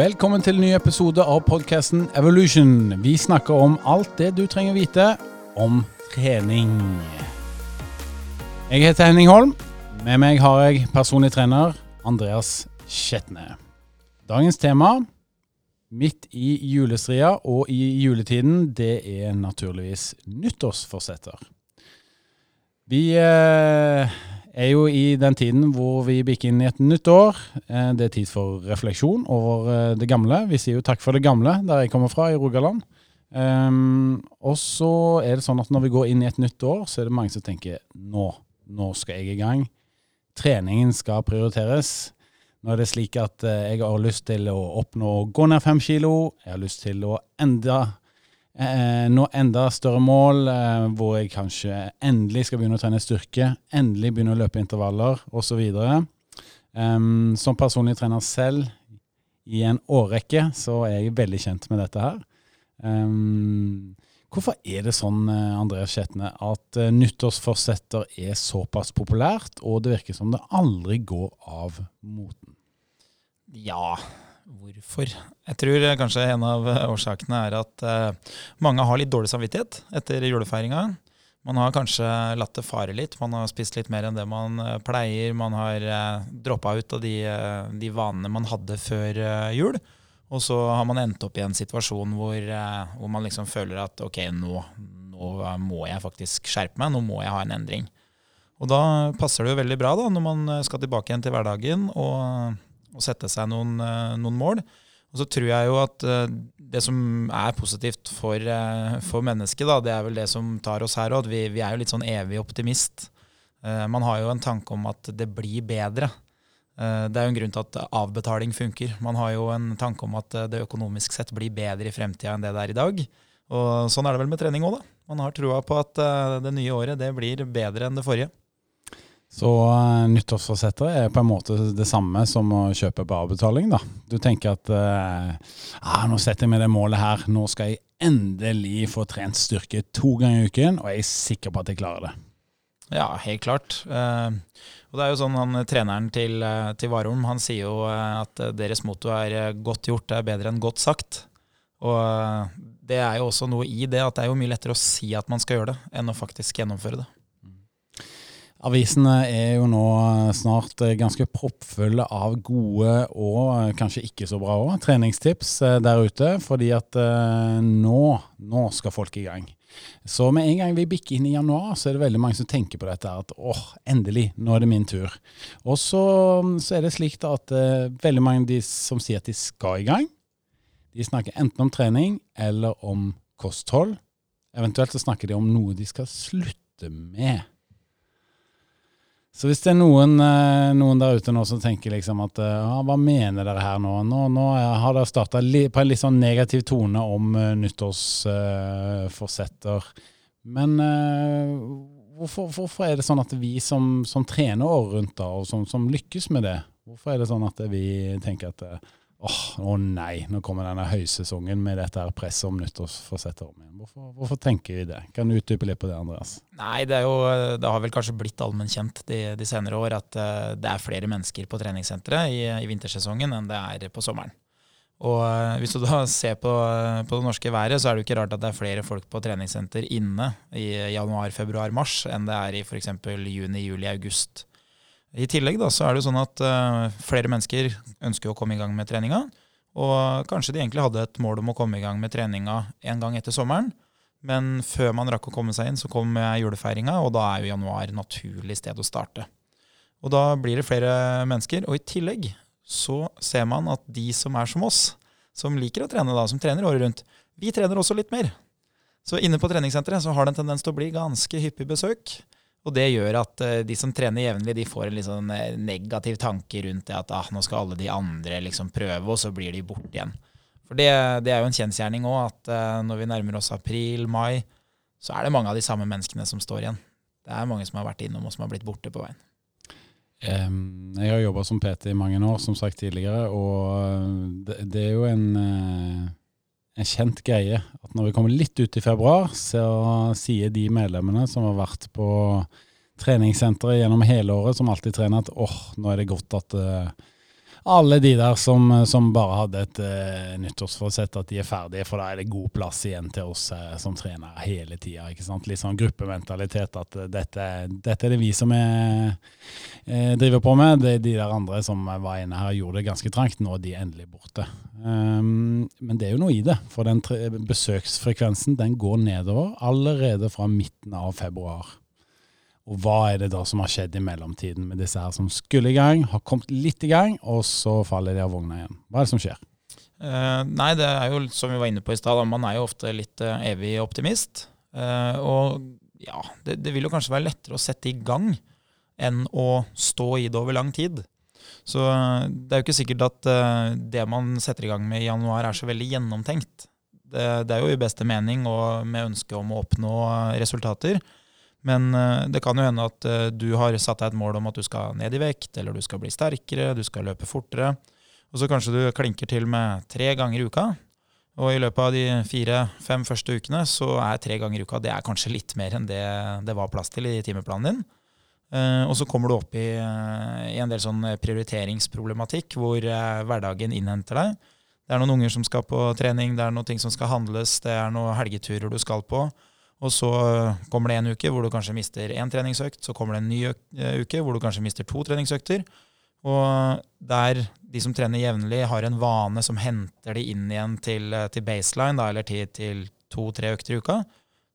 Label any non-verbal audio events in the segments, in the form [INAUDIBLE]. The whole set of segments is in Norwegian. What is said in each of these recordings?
Velkommen til en ny episode av podkasten Evolution. Vi snakker om alt det du trenger vite om trening. Jeg heter Henning Holm. Med meg har jeg personlig trener Andreas Skjetne. Dagens tema, midt i julestria og i juletiden, det er naturligvis nyttårsforsetter. Vi eh, er jo i den tiden hvor vi bikker inn i et nytt år. Eh, det er tid for refleksjon over eh, det gamle. Vi sier jo takk for det gamle der jeg kommer fra, i Rogaland. Um, og så er det sånn at når vi går inn i et nytt år, så er det mange som tenker nå, nå skal jeg i gang. Treningen skal prioriteres. Nå er det slik at jeg har lyst til å oppnå å gå ned fem kilo. Jeg har lyst til å enda eh, nå enda større mål, eh, hvor jeg kanskje endelig skal begynne å trene styrke, endelig begynne å løpe intervaller osv. Um, som personlig trener selv i en årrekke, så er jeg veldig kjent med dette her. Um, hvorfor er det sånn, eh, Andreas Skjetne, at uh, nyttårsforsetter er såpass populært, og det virker som det aldri går av moten? Ja, Hvorfor? Jeg tror kanskje en av årsakene er at uh, mange har litt dårlig samvittighet etter julefeiringa. Man har kanskje latt det fare litt. Man har spist litt mer enn det man pleier. Man har uh, droppa ut av de, de, vanene man hadde før jul. Og så har man endt opp i en situasjon hvor, hvor man liksom føler at ok, nå, nå, må jeg faktisk skjerpe meg. Nå må jeg ha en endring. Og da passer det jo veldig bra da, når man skal tilbake igjen til hverdagen og og sette seg noen, eh, noen, mål. Og så tror jeg jo at eh, det som er positivt for, eh, for mennesket, da, det er vel det som tar oss her òg. Vi, vi, er jo litt sånn evig optimist. Man har jo en tanke om at det blir bedre. Det er jo en grunn til at avbetaling funker. Man har jo en tanke om at det økonomisk sett blir bedre i fremtida enn det det er i dag. Og sånn er det vel med trening òg, da. Man har trua på at det nye året det blir bedre enn det forrige. Så uh, nyttårsforsetter er på en måte det samme som å kjøpe på avbetaling. da. Du tenker at uh, ah, nå setter jeg meg det målet her, nå skal jeg endelig få trent styrke to ganger i uken, og jeg er sikker på at jeg klarer det. Ja, helt klart. Uh, og det er jo sånn han, Treneren til, til Warholm han sier jo at deres motto er 'godt gjort er bedre enn godt sagt'. Og det er jo også noe i det at det er jo mye lettere å si at man skal gjøre det, enn å faktisk gjennomføre det. Avisene er jo nå snart eh, ganske proppfulle av gode og eh, kanskje ikke så bra også, treningstips eh, der ute, fordi at nå, nå skal folk i gang. Så med en gang vi bikker inn i januar, så er det veldig mange som tenker på dette at åh, endelig, nå er det min tur. Og så, så er det slik at uh, veldig mange de som sier at de skal i gang, de snakker enten om trening eller om kosthold. Eventuelt så snakker de om noe de skal slutte med. Så hvis det er noen, eh, noen, der ute nå som tenker liksom at eh, ja, hva mener dere her nå? Nå, nå har dere starta på en litt sånn negativ tone om uh, nyttårsforsetter. Uh, Men uh, hvorfor, hvorfor, er det sånn at vi som, som trener året rundt, da, og som, som, lykkes med det, hvorfor er det sånn at vi tenker at åh, oh, nei, nå kommer denne høysesongen med dette her presset om nyttårsforsetter om igjen. Hvorfor, hvorfor, tenker vi det? Kan du utdype litt på det, Andreas? Nei, det, jo, det har vel kanskje blitt allmennkjent de, de, senere år at uh, det er flere mennesker på treningssenteret i, i, vintersesongen enn det er på sommeren. Og uh, Hvis du da [LAUGHS] ser på, på, det norske været, så er det jo ikke rart at det er flere folk på treningssenter inne i januar, februar, mars enn det er i f.eks. juni, juli, august. I tillegg da, så er det jo sånn at uh, flere mennesker ønsker å komme i gang med treninga. Og kanskje de egentlig hadde et mål om å komme i gang med treninga en gang etter sommeren. Men før man rakk å komme seg inn, så kom julefeiringa, og da er jo januar naturlig sted å starte. Og da blir det flere mennesker. Og i tillegg så ser man at de som er som oss, som liker å trene, da, som trener året rundt, vi trener også litt mer. Så inne på treningssenteret så har det en tendens til å bli ganske hyppig besøk. Og det gjør at uh, de som trener jevnlig, de får en litt sånn uh, negativ tanke rundt det at ah, nå skal alle de andre liksom prøve, og så blir de borte igjen. For det, det er jo en kjensgjerning òg, at uh, når vi nærmer oss april, mai, så er det mange av de samme menneskene som står igjen. Det er mange som har vært innom og som har blitt borte på veien. Jeg har jobba som PT i mange år, som sagt tidligere, og det, det er jo en en kjent greie at når vi kommer litt ut i februar, så sier de medlemmene som har vært på treningssenteret gjennom hele året, som alltid trener, at åh, oh, nå er det godt at, uh, alle de der som, som bare hadde et uh, nyttårsforsett at de er ferdige, for da er det god plass igjen til oss uh, som trenere hele tida. Litt sånn gruppementalitet at uh, dette, dette, er det vi som er, driver på med. Det er de der andre som var inne her, og gjorde det ganske trangt. Nå er de endelig borte. Um, men det er jo noe i det, for den besøksfrekvensen den går nedover allerede fra midten av februar. Og hva er det da som har skjedd i mellomtiden med disse her som skulle i gang, har kommet litt i gang, og så faller de av vogna igjen? Hva er det som skjer? Uh, nei, det er jo som vi var inne på i stad, man er jo ofte litt uh, evig optimist. Uh, og ja, det, det, vil jo kanskje være lettere å sette i gang enn å stå i det over lang tid. Så det er jo ikke sikkert at det man setter i gang med i januar er så veldig gjennomtenkt. Det, det er jo i beste mening og med ønske om å oppnå resultater. Men eh, det kan jo hende at eh, du har satt deg et mål om at du skal ned i vekt, eller du skal bli sterkere, du skal løpe fortere. Og så kanskje du klinker til med tre ganger i uka. Og i løpet av de fire-fem første ukene så er tre ganger i uka det er kanskje litt mer enn det det var plass til i timeplanen din. Eh, og så kommer du opp i, i en del sånn prioriteringsproblematikk hvor hverdagen innhenter deg. Det er noen unger som skal på trening, det er noen ting som skal handles, det er noen helgeturer du skal på. Og så kommer det en uke hvor du kanskje mister én treningsøkt. Så kommer det en ny eh, uke hvor du kanskje mister to treningsøkter. Og der de som trener jevnlig, har en vane som henter de inn igjen til, eh, til baseline, da, eller til, til to-tre økter i uka,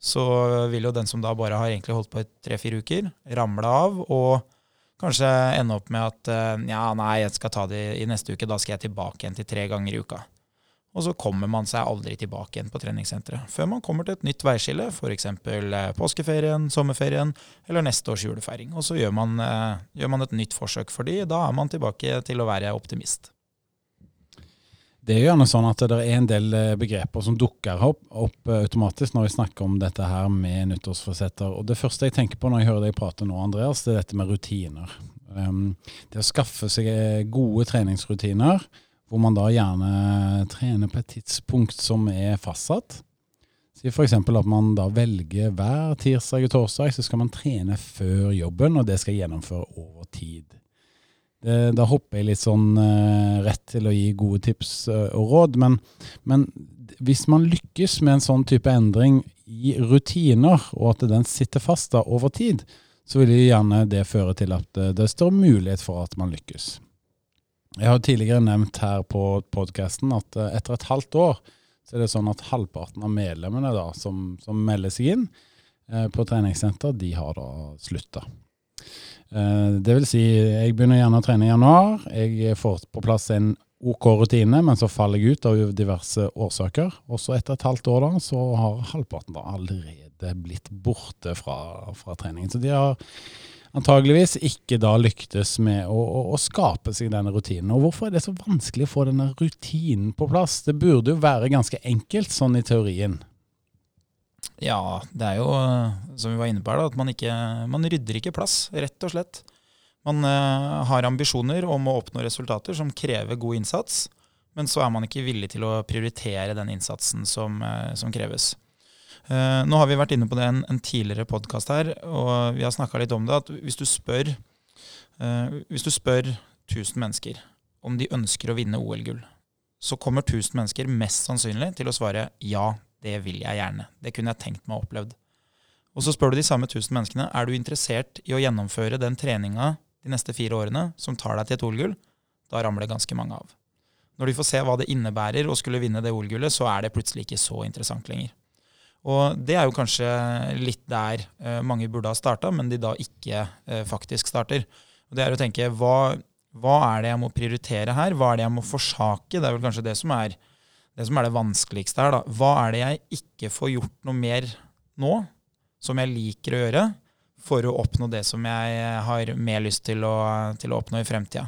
så vil jo den som da bare har egentlig holdt på i tre-fire uker, ramle av og kanskje ende opp med at eh, ja, nei, jeg skal ta det i neste uke, da skal jeg tilbake igjen til tre ganger i uka. Og så kommer man seg aldri tilbake igjen på treningssenteret før man kommer til et nytt veiskille, f.eks. Eh, påskeferien, sommerferien eller neste års julefeiring. Og så gjør man, eh, gjør man et nytt forsøk for de, da er man tilbake til å være optimist. Det er jo gjerne sånn at det er en del eh, begreper som dukker opp, opp automatisk når vi snakker om dette her med nyttårsforsetter. Og Det første jeg tenker på når jeg hører deg prate nå, Andreas, det er dette med rutiner. Um, det å skaffe seg gode treningsrutiner hvor man da gjerne trener på et tidspunkt som er fastsatt. Si f.eks. at man da velger hver tirsdag og torsdag så skal man trene før jobben, og det skal gjennomføre over tid. Det, da hopper jeg litt sånn uh, rett til å gi gode tips uh, og råd, men, men, hvis man lykkes med en sånn type endring i rutiner, og at den sitter fast da over tid, så vil gjerne det føre til at uh, det står mulighet for at man lykkes. Jeg har tidligere nevnt her på podkasten at eh, etter et halvt år så er det sånn at halvparten av medlemmene da, som, som melder seg inn eh, på treningssenter, de har da slutta. Eh, det vil si, jeg begynner gjerne å trene i januar. Jeg får på plass en OK rutine, men så faller jeg ut av diverse årsaker. Og så etter et halvt år da, så har halvparten da allerede blitt borte fra, fra treningen. Så de har antageligvis ikke da lyktes med å, å, å, skape seg denne rutinen. Og hvorfor er det så vanskelig å få denne rutinen på plass? Det burde jo være ganske enkelt sånn i teorien. Ja, det er jo som vi var inne på her, at man, ikke, man rydder ikke plass, rett og slett. Man uh, har ambisjoner om å oppnå resultater som krever god innsats, men så er man ikke villig til å prioritere den innsatsen som, uh, som kreves. Uh, nå har vi vært inne på det en, en tidligere podkast her, og vi har snakka litt om det. At hvis du spør uh, Hvis du spør 1000 mennesker om de ønsker å vinne OL-gull, så kommer 1000 mennesker mest sannsynlig til å svare ja, det vil jeg gjerne. Det kunne jeg tenkt meg å opplevd. Og så spør du de samme 1000 menneskene er du interessert i å gjennomføre den treninga de neste fire årene som tar deg til et OL-gull. Da ramler det ganske mange av. Når de får se hva det innebærer å skulle vinne det OL-gullet, så er det plutselig ikke så interessant lenger. Og det er jo kanskje litt der eh, mange burde ha starta, men de da ikke eh, faktisk starter. Og det er å tenke hva, hva, er det jeg må prioritere her? Hva er det jeg må forsake? Det er vel kanskje det som er det, som er det vanskeligste her. da. Hva er det jeg ikke får gjort noe mer nå, som jeg liker å gjøre, for å oppnå det som jeg har mer lyst til å, til å oppnå i fremtida?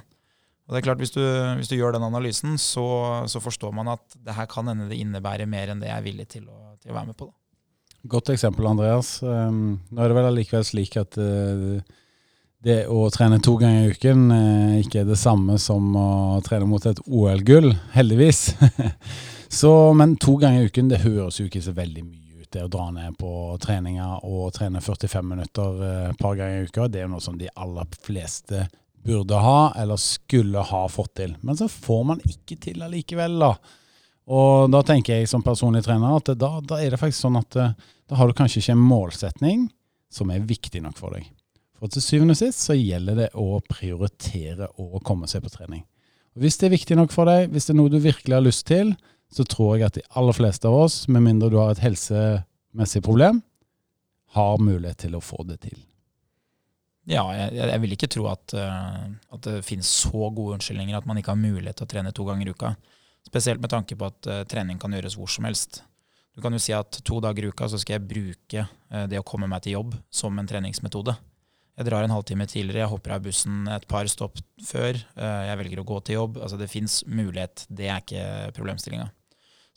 Og det er klart, Hvis du, hvis du gjør den analysen, så, så, forstår man at det her kan hende det innebærer mer enn det jeg er villig til å, til å være med på. da. Godt eksempel, Andreas. Um, nå er det vel allikevel slik at uh, det å trene to ganger i uken uh, ikke er det samme som å trene mot et OL-gull, heldigvis. [LAUGHS] så, men to ganger i uken det høres jo ikke så veldig mye ut, det å dra ned på treninga og trene 45 minutter et uh, par ganger i uka. Det er jo noe som de aller fleste burde ha eller skulle ha fått til. Men så får man ikke til allikevel, da. Og da tenker jeg som personlig trener at da, da er det faktisk sånn at eh, da har du kanskje ikke en målsetning som er viktig nok for deg. For til syvende og sist så gjelder det å prioritere å komme seg på trening. Og Hvis det er viktig nok for deg, hvis det er noe du virkelig har lyst til, så tror jeg at de aller fleste av oss, med mindre du har et helsemessig problem, har mulighet til å få det til. Ja, jeg, jeg vil ikke tro at, uh, at det finnes så gode unnskyldninger at man ikke har mulighet til å trene to ganger i uka. Spesielt med tanke på at uh, trening kan gjøres hvor som helst. Du kan jo si at to dager i uka så skal jeg bruke uh, det å komme meg til jobb som en treningsmetode. Jeg drar en halvtime tidligere, jeg hopper av bussen et par stopp før. Jeg velger å gå til jobb. Altså Det fins mulighet. Det er ikke problemstillinga.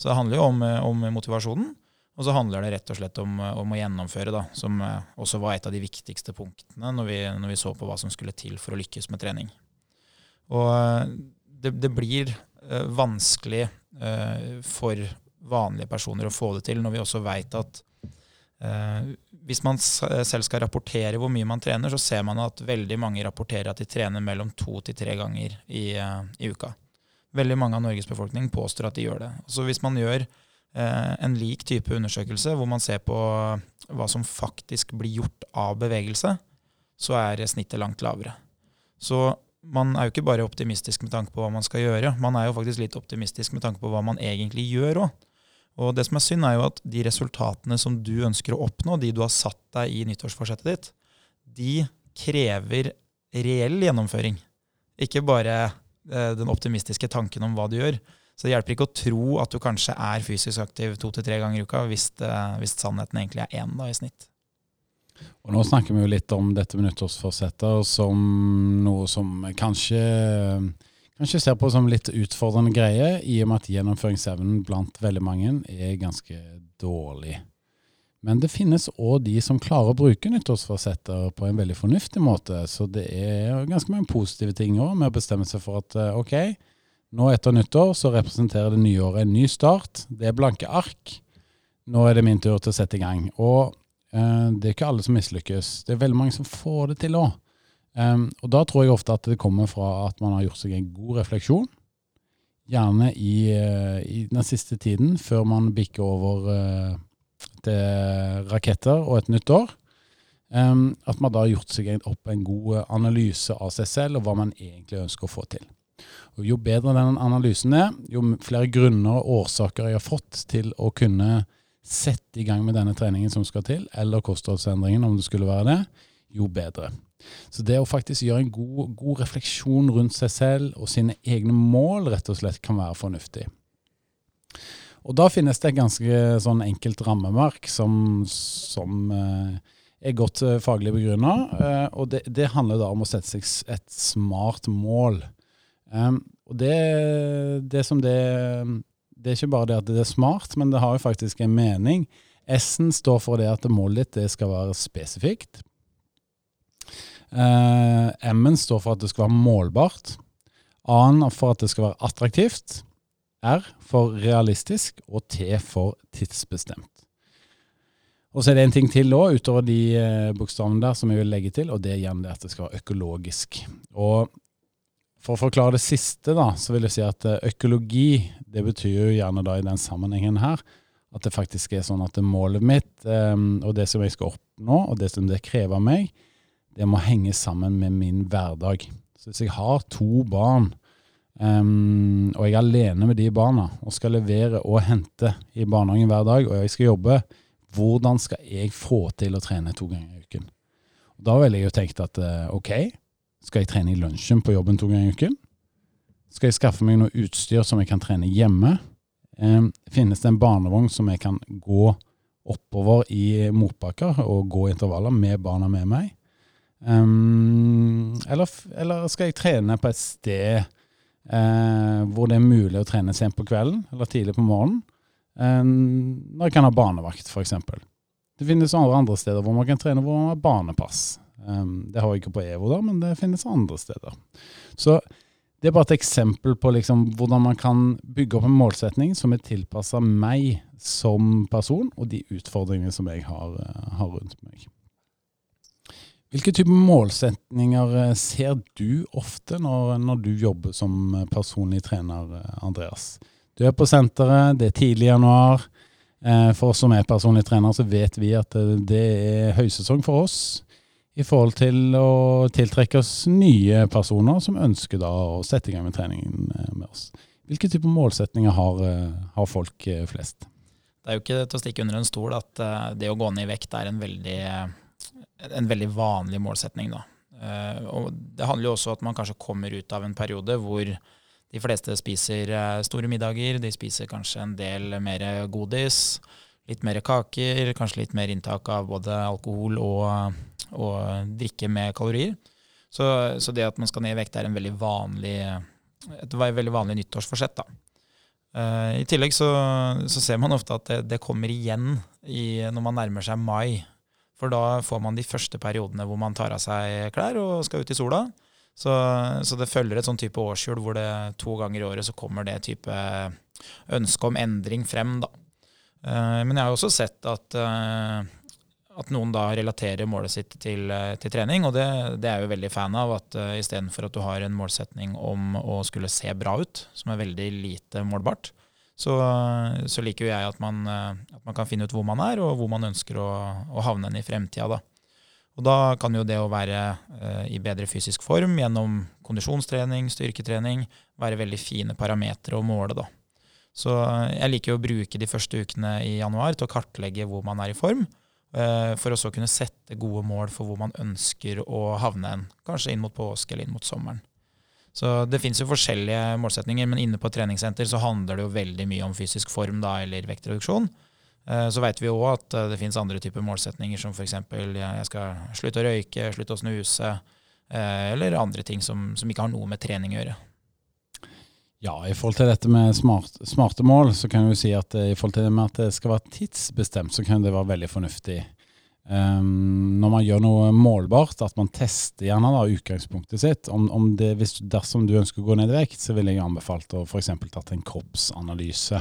Så det handler jo om, om motivasjonen. Og så handler det rett og slett om, om å gjennomføre, da, som også var et av de viktigste punktene når vi, når vi, så på hva som skulle til for å lykkes med trening. Og det, det blir uh, vanskelig uh, for vanlige personer å få det til, når vi også veit at uh, hvis man selv skal rapportere hvor mye man trener, så ser man at veldig mange rapporterer at de trener mellom to til tre ganger i, i uka. Veldig mange av Norges befolkning påstår at de gjør det. Så hvis man gjør Eh, en lik type undersøkelse hvor man ser på hva som faktisk blir gjort av bevegelse, så er snittet langt lavere. Så man er jo ikke bare optimistisk med tanke på hva man skal gjøre, man er jo faktisk litt optimistisk med tanke på hva man egentlig gjør òg. Og det som er synd, er jo at de resultatene som du ønsker å oppnå, de du har satt deg i nyttårsforsettet ditt, de krever reell gjennomføring. Ikke bare eh, den optimistiske tanken om hva du gjør. Så det hjelper ikke å tro at du kanskje er fysisk aktiv to til tre ganger i uka, hvis, det, hvis sannheten egentlig er én i snitt. Og Nå snakker vi jo litt om dette med nyttårsforsetter som noe som kanskje, kanskje ser på som litt utfordrende greie, i og med at gjennomføringsevnen blant veldig mange er ganske dårlig. Men det finnes òg de som klarer å bruke nyttårsforsetter på en veldig fornuftig måte. Så det er ganske mange positive ting òg med å bestemme seg for at eh, ok, nå etter nyttår så representerer det nye året en ny start. Det er blanke ark. Nå er det min tur til å sette i gang. Og det er ikke alle som mislykkes. Det er veldig mange som får det til òg. Og da tror jeg ofte at det kommer fra at man har gjort seg en god refleksjon. Gjerne i, uh, i den siste tiden, før man bikker over uh, til raketter og et nytt år. At man da har gjort seg opp en god analyse av seg selv og hva man egentlig ønsker å få til. Og jo bedre den analysen er, jo flere grunner og årsaker jeg har fått til å kunne sette i gang med denne treningen som skal til, eller kostholdsendringen, om det skulle være det, jo bedre. Så det å faktisk gjøre en god, god refleksjon rundt seg selv og sine egne mål rett og slett kan være fornuftig. Og da finnes det et ganske sånn enkelt rammeverk som, som eh, er godt eh, faglig begrunna. Eh, og det, det, handler da om å sette seg et smart mål. Um, og det, det som det Det er ikke bare det at det er smart, men det har jo faktisk en mening. S-en står for det at målet ditt det skal være spesifikt. Uh, M-en står for at det skal være målbart. A-en for at det skal være attraktivt. R for realistisk, og T for tidsbestemt. Og så er det en ting til òg, utover de uh, bokstavene der, som jeg vil legge til, og det er igjen det at det skal være økologisk. Og for å forklare det siste, da, så vil jeg si at eh, økologi, det betyr jo gjerne da i den sammenhengen her at det faktisk er sånn at målet mitt, um, og det som jeg skal oppnå, og det som det krever meg, det må henge sammen med min hverdag. Så hvis jeg har to barn, um, og jeg er alene med de barna, og skal levere og hente i barnehagen hver dag, og jeg skal jobbe, hvordan skal jeg få til å trene to ganger i uken? Og da ville jeg jo tenkt at uh, ok, skal jeg trene i lunsjen på jobben to ganger i uken? Skal jeg skaffe meg noe utstyr som jeg kan trene hjemme? Finnes det en barnevogn som jeg kan gå oppover i motbakker og gå intervaller med barna med meg? Eller, eller, skal jeg trene på et sted eh, hvor det er mulig å trene sent på kvelden eller tidlig på morgenen? Når jeg kan ha barnevakt, f.eks. Det finnes andre steder hvor man kan trene hvor man har barnepass. Um, det har vi ikke på EVO, da, men det finnes andre steder. Så det er bare et eksempel på liksom hvordan man kan bygge opp en målsetning som er tilpassa meg som person, og de utfordringene som jeg har, uh, har, rundt meg. Hvilke typer målsetninger eh, ser du ofte når, når, du jobber som personlig trener, Andreas? Du er på senteret, det er tidlig i januar. For oss som er personlig trener, så vet vi at det er høysesong for oss i forhold til å tiltrekke oss nye personer som ønsker da å sette i gang med treningen med oss. Hvilke typer målsetninger har, har folk flest? Det er jo ikke til å stikke under en stol at det å gå ned i vekt er en veldig, en veldig vanlig målsetning. Da. Og det handler jo også om at man kanskje kommer ut av en periode hvor de fleste spiser store middager, de spiser kanskje en del mer godis, litt mer kaker, kanskje litt mer inntak av både alkohol og, og drikke med kalorier. Så, så, det at man skal ned i vekt er en veldig vanlig, et veldig vanlig nyttårsforsett. da. Uh, I tillegg så, så, ser man ofte at det, det kommer igjen i, når man nærmer seg mai. For da får man de første periodene hvor man tar av seg klær og skal ut i sola. Så, så det følger et sånn type årshjul hvor det to ganger i året så kommer det type ønske om endring frem. da. Uh, men jeg har også sett at uh, at noen da relaterer målet sitt til, eh, til trening, og det, det, er jeg jo veldig fan av. At uh, istedenfor at du har en målsetning om å skulle se bra ut, som er veldig lite målbart, så, så liker jo jeg at man, uh, at man, kan finne ut hvor man er, og hvor man ønsker å, å havne i fremtida. Da. Og da kan jo det å være uh, i bedre fysisk form gjennom kondisjonstrening, styrketrening, være veldig fine parametere å måle. da. Så jeg liker å bruke de første ukene i januar til å kartlegge hvor man er i form Eh, for å kunne sette gode mål for hvor man ønsker å havne en, kanskje inn mot påske eller inn mot sommeren. Så Det finnes jo forskjellige målsetninger, men inne på treningssenter så handler det jo veldig mye om fysisk form da, eller vektreduksjon. Eh, så vet vi òg at eh, det finnes andre typer målsetninger, som f.eks. jeg skal slutte å røyke, slutte å snuse, eller andre ting som, som ikke har noe med trening å gjøre. Ja, i forhold til dette med smart, smarte mål, så kan vi si at eh, i forhold til det med at det skal være tidsbestemt, så kan det være veldig fornuftig. Um, når man gjør noe målbart, at man tester gjerne da utgangspunktet sitt. Om, om det, hvis, dersom du ønsker å gå ned i vekt, så ville jeg anbefalt å f.eks. tatt en kroppsanalyse.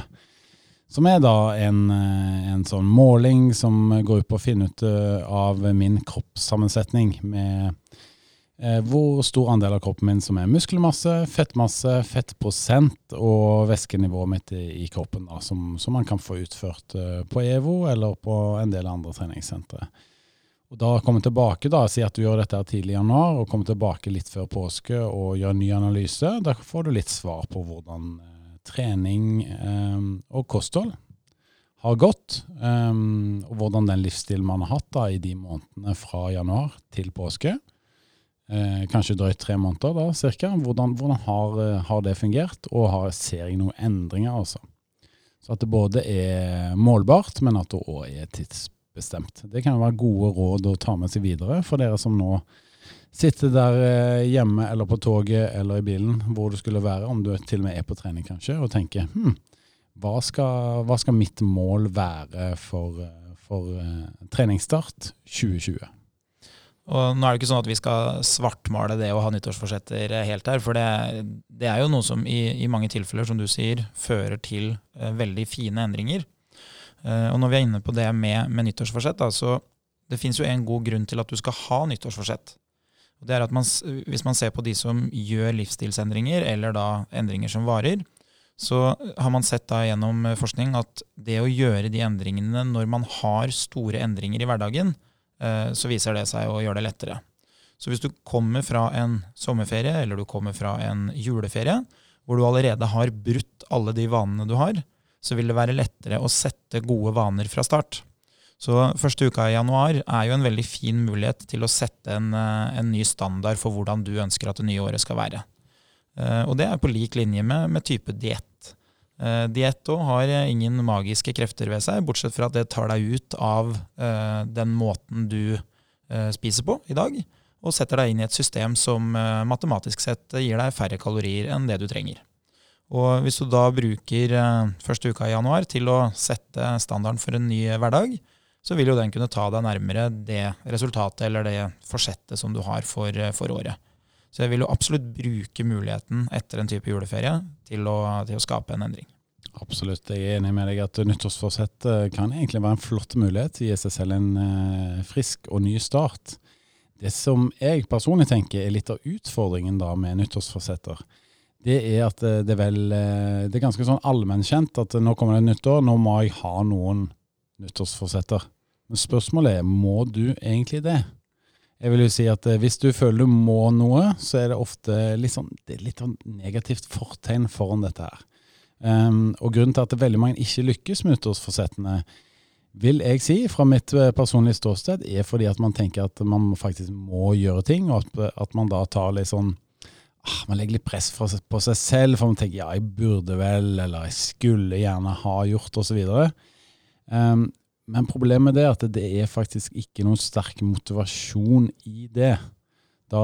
Som er da en, eh, en, sånn måling som går ut på å finne ut eh, av min kroppssammensetning med hvor stor andel av kroppen min som er muskelmasse, fettmasse, fettprosent og væskenivået mitt i, kroppen, da, som, som, man kan få utført uh, på EVO eller på en del andre treningssentre. Og da komme tilbake, da, Si at du gjør dette tidlig i januar, og kommer tilbake litt før påske og gjør en ny analyse. Da får du litt svar på hvordan uh, trening eh, og kosthold har gått, eh, og hvordan den livsstilen man har hatt da, i de månedene fra januar til påske eh, kanskje drøyt tre måneder, da, cirka. Hvordan, hvordan har, eh, har, det fungert, og har, ser jeg noen endringer, altså. Så at det både er målbart, men at det òg er tidsbestemt. Det kan være gode råd å ta med seg videre for dere som nå sitter der eh, hjemme eller på toget eller i bilen, hvor du skulle være, om du til og med er på trening kanskje, og tenker hm, hva skal, hva skal mitt mål være for, eh, for treningsstart 2020? Og nå er det ikke sånn at vi skal svartmale det å ha nyttårsforsetter helt her, for det, det er jo noe som i, i, mange tilfeller, som du sier, fører til eh, veldig fine endringer. Eh, og når vi er inne på det med, med nyttårsforsett, da, så det fins jo en god grunn til at du skal ha nyttårsforsett. Og det er at man, Hvis man ser på de som gjør livsstilsendringer, eller da endringer som varer, så har man sett da gjennom forskning at det å gjøre de endringene når man har store endringer i hverdagen, Eh, så viser det seg å gjøre det lettere. Så hvis du kommer fra en sommerferie eller du kommer fra en juleferie, hvor du allerede har brutt alle de vanene du har, så vil det være lettere å sette gode vaner fra start. Så første uka i januar er jo en veldig fin mulighet til å sette en, eh, en ny standard for hvordan du ønsker at det nye året skal være. Eh, og det er på lik linje med, med type diett. Uh, Diett har eh, ingen magiske krefter ved seg, bortsett fra at det tar deg ut av uh, den måten du spiser på i dag, og setter deg inn i et system som matematisk sett gir deg færre kalorier enn det du trenger. Og hvis du da bruker første uka i januar til å sette standarden for en ny hverdag, så vil jo den kunne ta deg nærmere det resultatet eller det forsettet som du har for, for året. Så jeg vil jo absolutt bruke muligheten etter en type juleferie til å, til å skape en endring. Absolutt, jeg er enig med deg at nyttårsforsett kan egentlig være en flott mulighet. Gi seg selv en uh, frisk og ny start. det som jeg personlig tenker er litt av utfordringen da med nyttårsforsetter, det er at eh, det vel eh, Det er ganske sånn allmennkjent at nå kommer det nyttår, nå må jeg ha noen nyttårsforsetter. Men spørsmålet er må du egentlig det? Jeg vil jo si at Hvis du føler du må noe, så er det ofte litt sånn, det er litt sånn negativt fortegn foran dette her. Um, og Grunnen til at veldig mange ikke lykkes med nyttårsforsettene, vil jeg si, fra mitt eh, personlige ståsted, er fordi at man tenker at man faktisk må gjøre ting, og at, at man da tar litt sånn ah, Man legger litt press på seg selv, for man tenker ja, jeg burde vel, eller jeg skulle gjerne ha gjort, osv. Um, men problemet er at det er faktisk ikke noen sterk motivasjon i det. Da,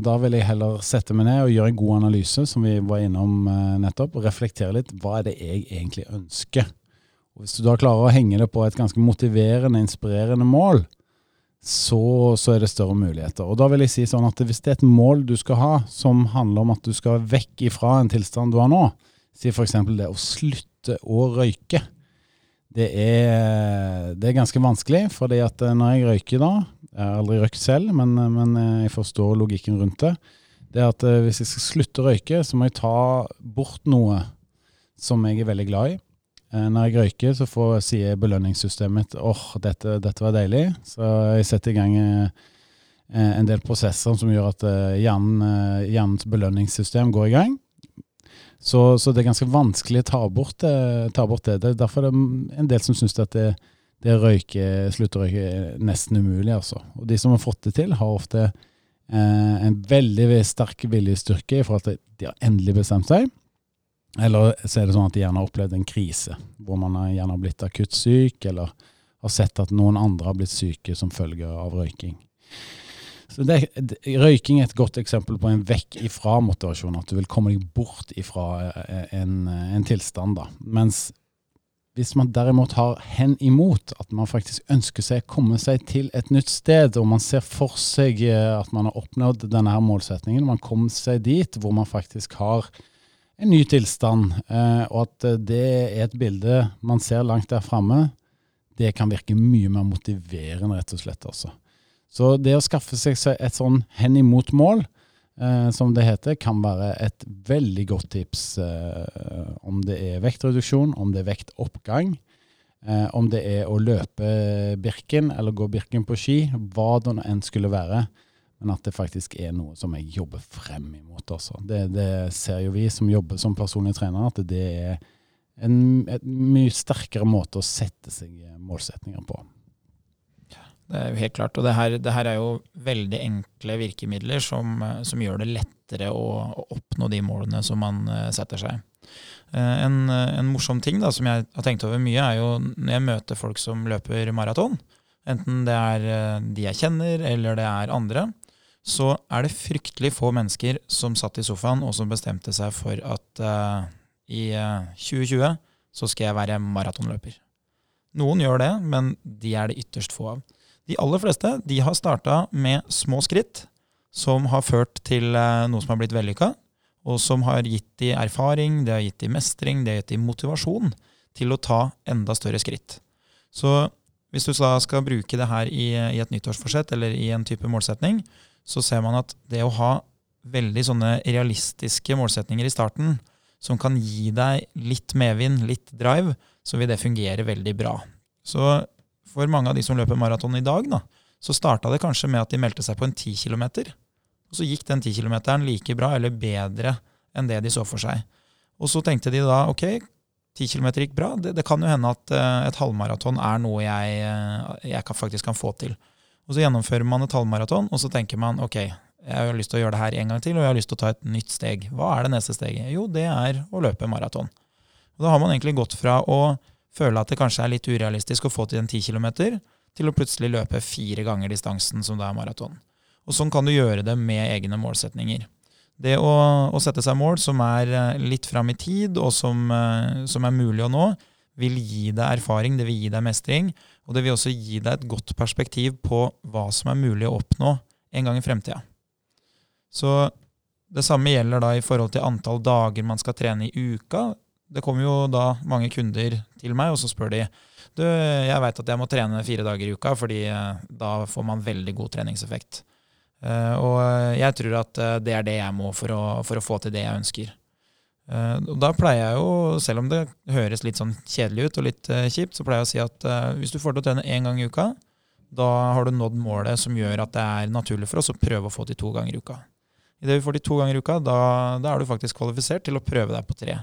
da, vil jeg heller sette meg ned og gjøre en god analyse, som vi var innom eh, nettopp, og reflektere litt. Hva er det jeg egentlig ønsker? Og Hvis du da klarer å henge det på et ganske motiverende, inspirerende mål, så, så, er det større muligheter. Og da vil jeg si sånn at Hvis det er et mål du skal ha som handler om at du skal vekk ifra en tilstand du har nå, si f.eks. det å slutte å røyke. Det er, det er ganske vanskelig, fordi at eh, når jeg røyker da Jeg har aldri røykt selv, men, men jeg forstår logikken rundt det. Det er at eh, hvis jeg skal slutte å røyke, så må jeg ta bort noe som jeg er veldig glad i. Eh, når jeg røyker, så får, sier belønningssystemet mitt åh, oh, dette, dette, var deilig. Så jeg setter i gang en del prosesser som gjør at hjernen, hjernens belønningssystem går i gang. Så, så, det er ganske vanskelig å ta bort. Ta bort det. det er derfor det er en del som syns at det, det røyke, sluttrøyke er nesten umulig. Altså. Og de som har fått det til, har ofte eh, en veldig sterk viljestyrke i forhold til at de har endelig bestemt seg. Eller så er det sånn at de gjerne har opplevd en krise, hvor man har gjerne har blitt akutt syk, eller har sett at noen andre har blitt syke som følge av røyking. Så det, Røyking er et godt eksempel på en vekk ifra motivasjon. At du vil komme deg bort ifra eh, en, en tilstand. da. Mens hvis man derimot har hen imot, at man faktisk ønsker seg å komme seg til et nytt sted, og man ser for seg eh, at man har oppnådd denne her målsetningen, man kommer seg dit hvor man faktisk har en ny tilstand, eh, og at det er et bilde man ser langt der framme, det kan virke mye mer motiverende, rett og slett. altså. Så det å skaffe seg et sånn hen imot mål, eh, som det heter, kan være et veldig godt tips. Eh, om det er vektreduksjon, om det er vektoppgang, eh, om det er å løpe Birken eller gå Birken på ski, hva det nå enn skulle være. Men at det faktisk er noe som jeg jobber frem imot. Også. Det, det ser jo vi som jobber som personlige trenere, at det er en, en mye sterkere måte å sette seg målsetninger på. Det er jo helt klart. Og det her, det her er jo veldig enkle virkemidler som, som gjør det lettere å, å, oppnå de målene som man uh, setter seg. Uh, en, en, morsom ting da, som jeg har tenkt over mye, er jo når jeg møter folk som løper maraton, enten det er uh, de jeg kjenner eller det er andre, så er det fryktelig få mennesker som satt i sofaen og som bestemte seg for at i 2020 så skal jeg være maratonløper. Noen gjør det, men de er det ytterst få av. De aller fleste de har starta med små skritt som har ført til eh, noe som har blitt vellykka, og som har gitt de erfaring, det har gitt de mestring, det har gitt de motivasjon til å ta enda større skritt. Så hvis du skal bruke det her i, i et nyttårsforsett eller i en type målsetning, så ser man at det å ha veldig sånne realistiske målsetninger i starten, som kan gi deg litt medvind, litt drive, så vil det fungere veldig bra. Så for mange av de som løper maraton i dag, da, så starta det kanskje med at de meldte seg på en 10 km. Og så gikk den 10 km like bra eller bedre enn det de så for seg. Og så tenkte de da ok, 10 km gikk bra. Det, det kan jo hende at uh, et halvmaraton er noe jeg, uh, jeg kan, faktisk kan få til. Og så gjennomfører man et halvmaraton, og så tenker man ok, jeg har lyst til å gjøre det her en gang til, og jeg har lyst til å ta et nytt steg. Hva er det neste steget? Jo, det er å løpe maraton. Og da har man egentlig gått fra å føle at det kanskje er litt urealistisk å få til en 10 km, til å plutselig løpe fire ganger distansen som det er maraton. Og sånn kan du gjøre det med egne målsetninger. Det å, å sette seg mål som er eh, litt fram i tid, og som, eh, som, er mulig å nå, vil gi deg erfaring, det vil gi deg mestring, og det vil også gi deg et godt perspektiv på hva som er mulig å oppnå en gang i fremtida. Så det samme gjelder da i forhold til antall dager man skal trene i uka det kommer jo da mange kunder til meg, og så spør de du, jeg veit at jeg må trene fire dager i uka, fordi eh, da får man veldig god treningseffekt. Eh, og jeg tror at eh, det er det jeg må for å, for å få til det jeg ønsker. Og da pleier jeg jo, selv om det høres litt sånn kjedelig ut og litt kjipt, så pleier jeg å si at hvis du får til å trene én gang i uka, da har du nådd målet som gjør at det er naturlig for oss å prøve å få til to ganger i uka. Idet vi får til to ganger i uka, da, da er du faktisk kvalifisert til å prøve deg på tre.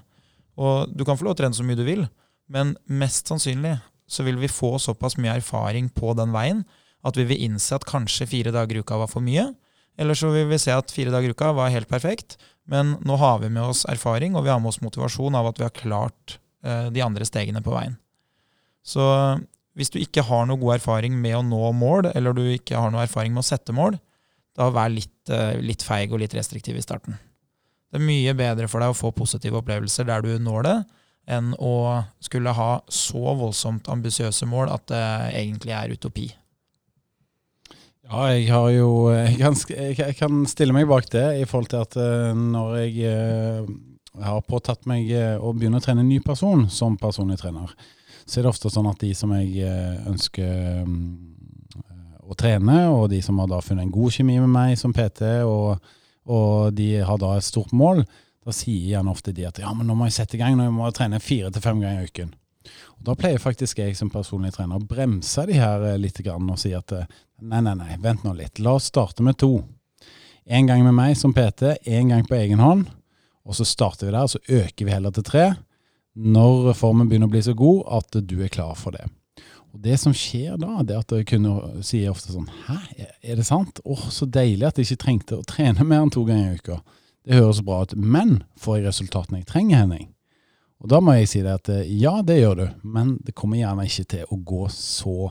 Og du kan få lov å trene så mye du vil, men mest sannsynlig så vil vi få såpass mye erfaring på den veien at vi vil innse at kanskje fire dager i uka var for mye. Eller så vil vi se at fire dager i uka var helt perfekt, men nå har vi med oss erfaring, og vi har med oss motivasjon av at vi har klart eh, de andre stegene på veien. Så hvis du ikke har noe god erfaring med å nå mål, eller du ikke har noe erfaring med å sette mål, da vær litt, eh, litt feig og litt restriktiv i starten. Det er mye bedre for deg å få positive opplevelser der du når det, enn å skulle ha så voldsomt ambisiøse mål at det egentlig er utopi. Ja, jeg har jo jeg kan, jeg kan, stille meg bak det i forhold til at eh, når jeg, eh, har påtatt meg eh, å begynne å trene en ny person som personlig trener, så er det ofte sånn at de som jeg ønsker å trene, og de som har da funnet en god kjemi med meg som PT, og og de har da et stort mål, da sier gjerne ofte de at ja, men nå må jeg sette i gang, nå må jeg trene fire til fem ganger i uken. Og Da pleier faktisk jeg som personlig trener å bremse de her eh, litt og si at eh, nei, nei, nei, vent nå litt. La oss starte med to. En gang med meg som PT, en gang på egen hånd. Og så starter vi der, så øker vi heller til tre når formen begynner å bli så god at du er klar for det. Og Det som skjer da, det at jeg kunne si ofte sånn Hæ, er det sant? Åh, oh, så deilig at jeg ikke trengte å trene mer enn to ganger i uka. Det høres bra ut, men får jeg resultatene jeg trenger, Henning? Og da må jeg si det at eh, ja, det gjør du, men det kommer gjerne ikke til å gå så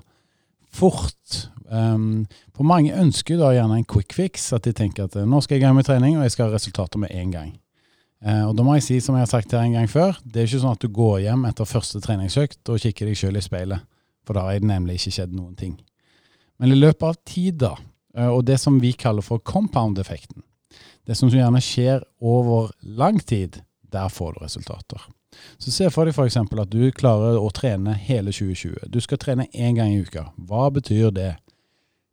fort. Um, for mange ønsker da gjerne en quick fix, at de tenker at eh, nå skal jeg i gang med trening, og jeg skal ha resultater med en gang. Uh, og da må jeg si, som jeg har sagt her en gang før, det er ikke sånn at du går hjem etter første treningsøkt og kikker deg sjøl i speilet. For da har det nemlig ikke skjedd noen ting. Men i løpet av tid, eh, og det som vi kaller for compound-effekten, det som gjerne skjer over lang tid, der får du resultater. Så se for deg f.eks. at du klarer å trene hele 2020. Du skal trene én gang i uka. Hva betyr det?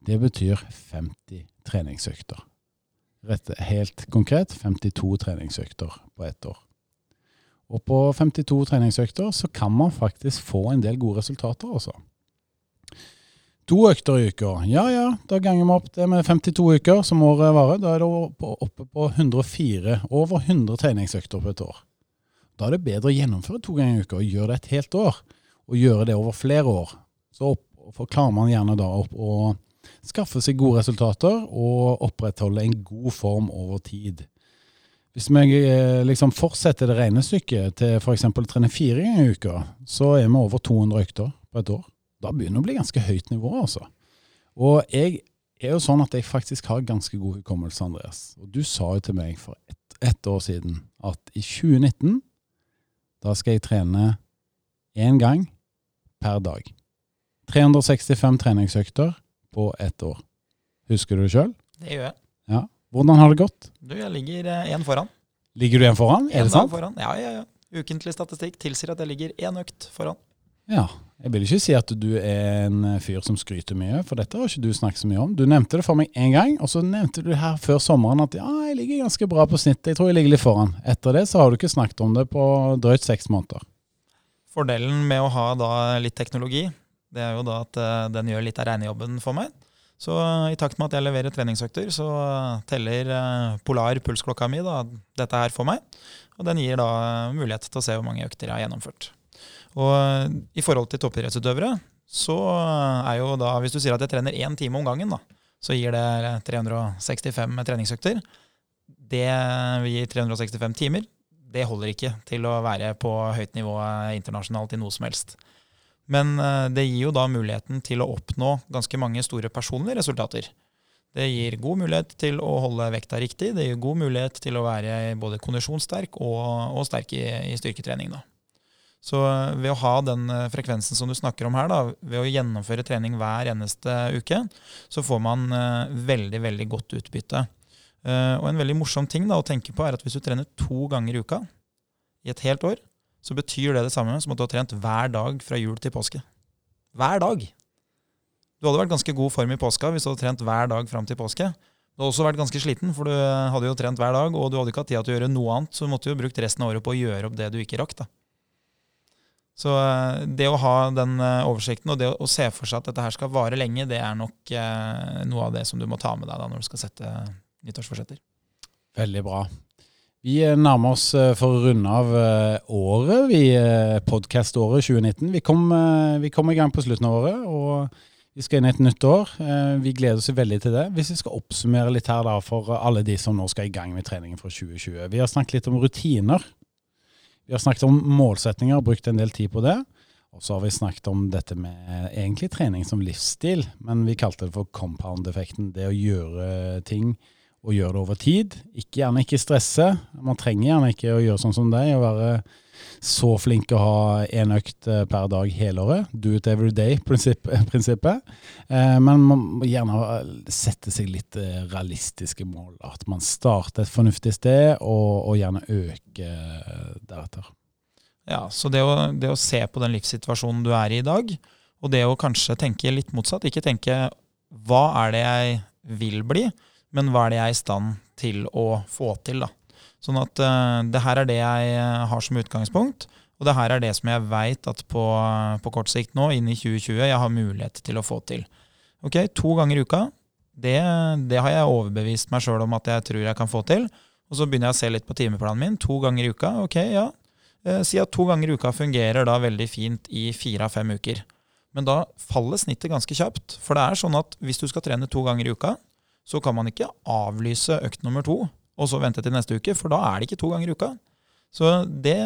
Det betyr 50 treningsøkter. Rett, helt konkret 52 treningsøkter på ett år. Og på 52 treningsøkter så kan man faktisk få en del gode resultater, altså. To økter i uka. Ja ja, da ganger vi opp det med 52 uker, som året varer. Da er det oppe på 104, over 100 treningsøkter på et år. Da er det bedre å gjennomføre to ganger i uka og gjøre det et helt år. Og gjøre det over flere år. Så klarer man gjerne da opp å skaffe seg gode resultater og opprettholde en god form over tid. Hvis vi eh, liksom fortsetter det regnestykket til f.eks. å trene fire ganger i uka, så er vi over 200 økter på et år. Da begynner det å bli ganske høyt nivå, altså. Og jeg er jo sånn at jeg faktisk har ganske god hukommelse, Andreas. Og du sa jo til meg for ett et år siden at i 2019 da skal jeg trene én gang per dag. 365 treningsøkter på ett år. Husker du det sjøl? Det gjør jeg. Ja. Hvordan har det gått? Du, Jeg ligger én eh, foran. Ligger du én foran? Er det sant? Foran. Ja, ja, ja. Ukentlig statistikk tilsier at jeg ligger én økt foran. Ja. Jeg vil ikke si at du er en eh, fyr som skryter mye, for dette har ikke du snakket så mye om. Du nevnte det for meg én gang, og så nevnte du her før sommeren at ja, jeg ligger ganske bra på snittet. Jeg tror jeg ligger litt foran. Etter det så har du ikke snakket om det på drøyt seks måneder. Fordelen med å ha da litt teknologi, det er jo da at eh, den gjør litt av regnejobben for meg. Så i takt med at jeg leverer treningsøkter, så teller eh, Polar pulsklokka mi da, dette her for meg. Og den gir da mulighet til å se hvor mange økter jeg har gjennomført. Og eh, i forhold til toppidrettsutøvere, så er jo da Hvis du sier at jeg trener én time om gangen, da, så gir det 365 treningsøkter. Det gir 365 timer. Det holder ikke til å være på høyt nivå internasjonalt i noe som helst. Men eh, det gir jo da muligheten til å oppnå ganske mange store personlige resultater. Det gir god mulighet til å holde vekta riktig. Det gir god mulighet til å være både kondisjonssterk og, og sterk i, i, styrketrening. Da. Så eh, ved å ha den eh, frekvensen som du snakker om her, da, ved å gjennomføre trening hver eneste uke, så får man veldig, veldig godt utbytte. Og en veldig morsom ting da, å tenke på er at hvis du trener to ganger i uka i et helt år, så betyr det det samme som at du har trent hver dag fra jul til påske. Hver dag! Du hadde vært ganske god form i påska hvis du hadde trent hver dag fram til påske. Du hadde også vært ganske sliten, for du hadde jo trent hver dag, og du hadde ikke hatt tid til å gjøre noe annet, så du måtte jo brukt resten av året på å gjøre opp det du ikke rakk. da. Så eh, det å ha den eh, oversikten og det å se for seg at dette her skal vare lenge, det er nok eh, noe av det som du må ta med deg da når du skal sette nyttårsforsetter. Veldig bra. Vi nærmer oss for å runde av året, vi podkast-året 2019. Vi kom, vi kom, i gang på slutten av året, og vi skal inn i et nytt år. Vi gleder oss veldig til det. Hvis vi skal oppsummere litt her da for alle de som nå skal i gang med treningen for 2020. Vi har snakket litt om rutiner. Vi har snakket om målsetninger og brukt en del tid på det. Og så har vi snakket om dette med egentlig trening som livsstil, men vi kalte det for compound-effekten. Det å gjøre ting og gjøre det over tid. Ikke, gjerne ikke stresse. Man trenger gjerne ikke å gjøre sånn som deg, og være så flink å ha én økt eh, per dag hele året. Do it every day-prinsippet. [LAUGHS] Eh, men man må gjerne sette seg litt eh, realistiske mål. At man starter et fornuftig sted, og, og gjerne øker deretter. Ja, så det å, det å, se på den livssituasjonen du er i i dag, og det å kanskje tenke litt motsatt, ikke tenke hva er det jeg vil bli, men hva er det jeg er i stand til å få til, da. Sånn at uh, det her er det jeg eh, har som utgangspunkt. Og det her er det som jeg veit at på, på, kort sikt nå, inn i 2020, jeg har mulighet til å få til. Ok, To ganger i uka, det, det har jeg overbevist meg sjøl om at jeg tror jeg kan få til. Og så begynner jeg å se litt på timeplanen min. To ganger i uka, ok, ja. Eh, si at to ganger i uka fungerer da veldig fint i fire av fem uker. Men da faller snittet ganske kjapt. For det er sånn at hvis du skal trene to ganger i uka, så kan man ikke avlyse økt nummer to og så vente til neste uke, for da er det ikke to ganger i uka. Så det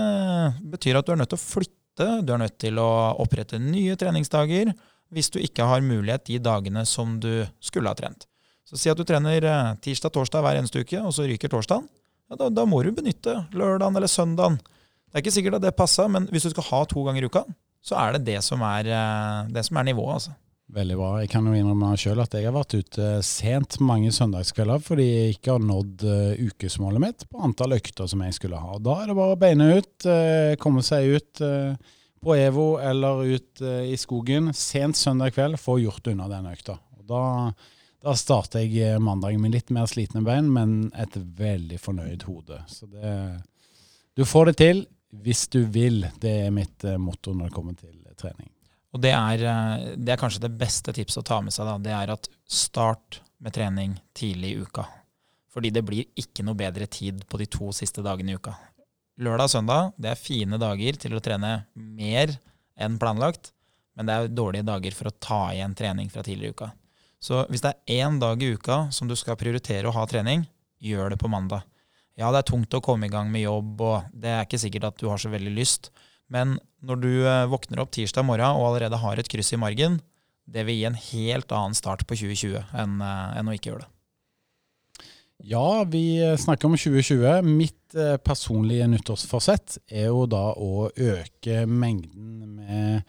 betyr at du er nødt til å flytte, du er nødt til å opprette nye treningsdager hvis du ikke har mulighet de dagene som du skulle ha trent. Så si at du trener eh, tirsdag-torsdag hver eneste uke, og så ryker torsdagen. Ja, da, da, må du benytte lørdagen eller søndagen. Det er ikke sikkert at det passer, men hvis du skal ha to ganger i uka, så er det det som er, eh, det som er nivået. altså. Veldig bra. Jeg kan jo innrømme sjøl at jeg har vært ute sent mange søndagskvelder fordi jeg ikke har nådd uh, ukesmålet mitt på antall økter som jeg skulle ha. Da er det bare å beine ut, uh, komme seg ut uh, på EVO eller ut i skogen sent søndag kveld, få gjort unna den økta. Da, da starter jeg mandagen med litt mer slitne bein, men et veldig fornøyd hode. Så det, du får det til hvis du vil. Det er mitt motto når det kommer til trening. Og det er, eh, det er, kanskje det beste tipset å ta med seg. Da. Det er at start med trening tidlig i uka. Fordi det blir ikke noe bedre tid på de to siste dagene i uka. Lørdag og søndag det er fine dager til å trene mer enn planlagt, men det er dårlige dager for å ta igjen trening fra tidligere i uka. Så hvis det er én dag i uka som du skal prioritere å ha trening, gjør det på mandag. Ja, det er tungt å komme i gang med jobb, og det er ikke sikkert at du har så veldig lyst, men når du eh, våkner opp tirsdag morgen og allerede har et kryss i margen, det vil gi en helt annen start på 2020 enn, eh, enn å ikke gjøre det. Ja, vi snakker om 2020. Mitt eh, personlige nyttårsforsett er jo da å øke mengden med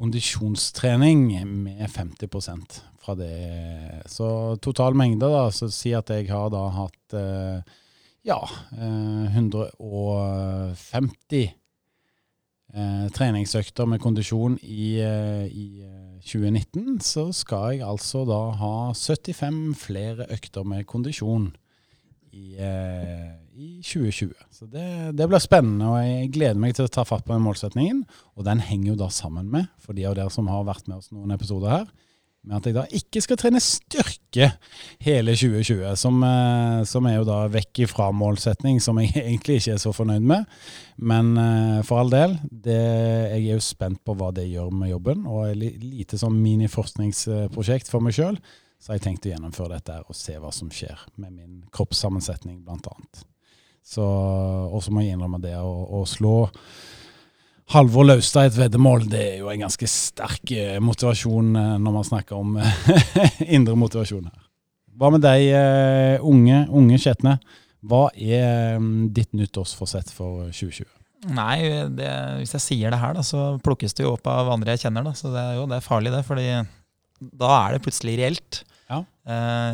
kondisjonstrening med 50% fra det. Så total mengde, da, så si at jeg har da hatt ja, 150 eh, treningsøkter med kondisjon i, eh, i 2019, eh, så skal jeg altså da ha 75 flere økter med kondisjon i, eh, i 2020. Så det, det, blir spennende, og jeg gleder meg til å ta fatt på den målsetningen. Og den henger jo da sammen med, for de av dere som har vært med oss noen episoder her, med at jeg da ikke skal trene styrke hele 2020, som, eh, som er jo da vekk ifra målsetning, som jeg [LAUGHS] egentlig ikke er så fornøyd med. Men eh, for all del, det, jeg er jo spent på hva det gjør med jobben, og et lite sånn mini-forskningsprosjekt for meg sjøl. Så jeg tenkt å gjennomføre dette og se hva som skjer med min kroppssammensetning, blant annet. Så, og så må jeg innrømme det å, å slå Halvor Laustad et veddemål, det er jo en ganske sterk eh, motivasjon eh, når man snakker om eh, [LAUGHS] indre motivasjon her. Hva med deg, unge, unge Skjetne? Hva er ditt nyttårsforsett for 2020? Nei, det, hvis jeg sier det her, da, så plukkes det jo opp av andre jeg kjenner. Da. Så det er jo det er farlig, det. fordi da er det plutselig reelt. Ja.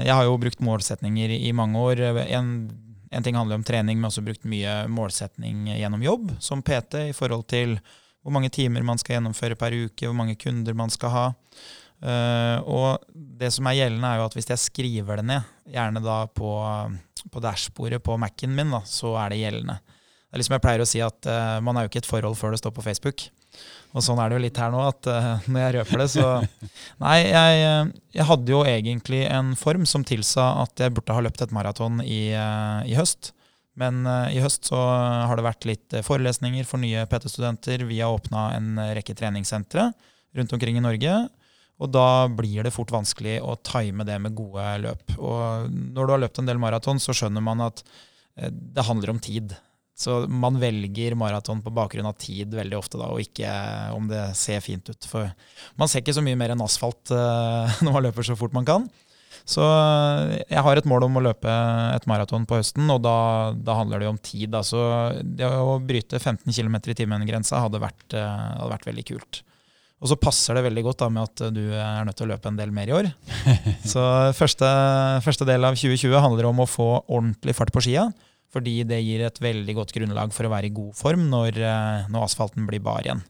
Jeg har jo brukt målsetninger i mange år. En, En ting handler om trening, men også brukt mye målsetning gjennom jobb, som PT, i forhold til hvor mange timer man skal gjennomføre per uke, hvor mange kunder man skal ha. Uh, og det som er gjeldende, er jo at hvis jeg skriver det ned, gjerne da på, på dashbordet på Mac-en min, da, så er det gjeldende. Det er liksom jeg pleier å si at uh, man er jo ikke et forhold før det står på Facebook. Og sånn er det jo litt her nå, at uh, når jeg røper det, så [LAUGHS] Nei, jeg, jeg, hadde jo egentlig en form som tilsa at jeg burde ha løpt et maraton i, uh, i, høst. Men uh, i høst så har det vært litt forelesninger for nye PT-studenter. Vi har åpna en rekke treningssentre rundt omkring i Norge. Og da blir det fort vanskelig å time det med gode løp. Og når du har løpt en del maraton, så skjønner man at det handler om tid. Så man velger maraton på bakgrunn av tid veldig ofte, da, og ikke om det ser fint ut. For man ser ikke så mye mer enn asfalt uh, [LAUGHS] når man løper så fort man kan. Så eh, jeg har et mål om å løpe et maraton på høsten, og da, da handler det jo om tid. Da. Så det å bryte 15 km i timen-grensa hadde, hadde, vært veldig kult. Og så passer det veldig godt da med at du er nødt til å løpe en del mer i år. [LAUGHS] Så første, første del av 2020 handler om å få ordentlig fart på skia. Fordi det gir et veldig godt grunnlag for å være i god form når, eh, når asfalten blir bar igjen.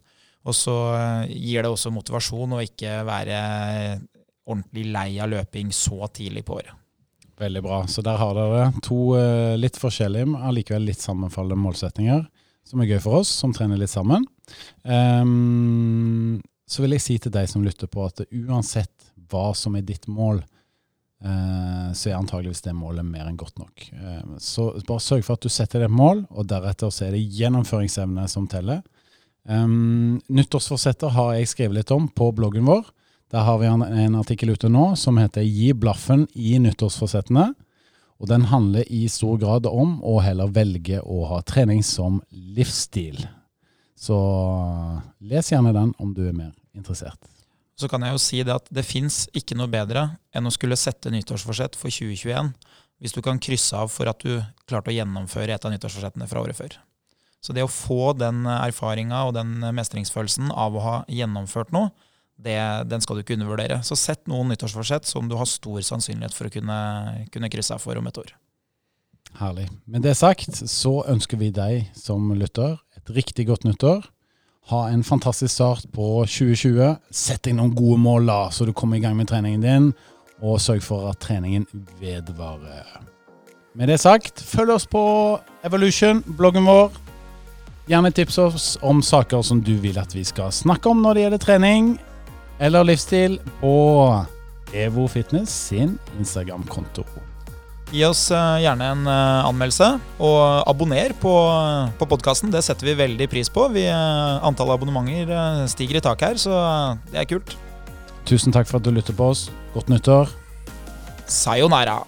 Og så eh, gir det også motivasjon å ikke være ordentlig lei av løping så tidlig på året. Veldig bra. Så der har dere to eh, litt forskjellige, men allikevel litt sammenfallende målsetninger, som er gøy for oss, som trener litt sammen. Um, så vil jeg si til deg som lytter på, at uansett hva som er ditt mål, så er antageligvis det målet mer enn godt nok. Eh, så bare sørg for at du setter deg et mål, og deretter så er det gjennomføringsevne som teller. Um, nyttårsforsetter har jeg skrevet litt om på bloggen vår. Der har vi en, en artikkel ute nå som heter 'Gi blaffen i nyttårsforsettene'. Og den handler i stor grad om å heller velge å ha trening som livsstil. Så les gjerne den om du er mer interessert. Så kan jeg jo si det at det fins ikke noe bedre enn å skulle sette nyttårsforsett for 2021 hvis du kan krysse av for at du klarte å gjennomføre et av nyttårsforsettene fra året før. Så det å få den erfaringa og den mestringsfølelsen av å ha gjennomført noe, det, den skal du ikke undervurdere. Så sett noen nyttårsforsett som du har stor sannsynlighet for å kunne, kunne krysse av for om et år. Herlig. Med det sagt så ønsker vi deg som lytter et riktig godt nyttår. Ha en fantastisk start på 2020. Sett deg noen gode mål, da, så du kommer i gang med treningen din. Og sørg for at treningen vedvarer. Med det sagt, følg oss på Evolution, bloggen vår. Gjerne tips oss om saker som du vil at vi skal snakke om når det gjelder trening eller livsstil, på Evo Fitness sin Instagram-konto. Gi oss eh, gjerne en eh, anmeldelse, og abonner på, på podkasten. Det setter vi veldig pris på. Vi, eh, antall abonnementer stiger i taket her, så det er kult. Tusen takk for at du lytter på oss. Godt nyttår. Sayonara.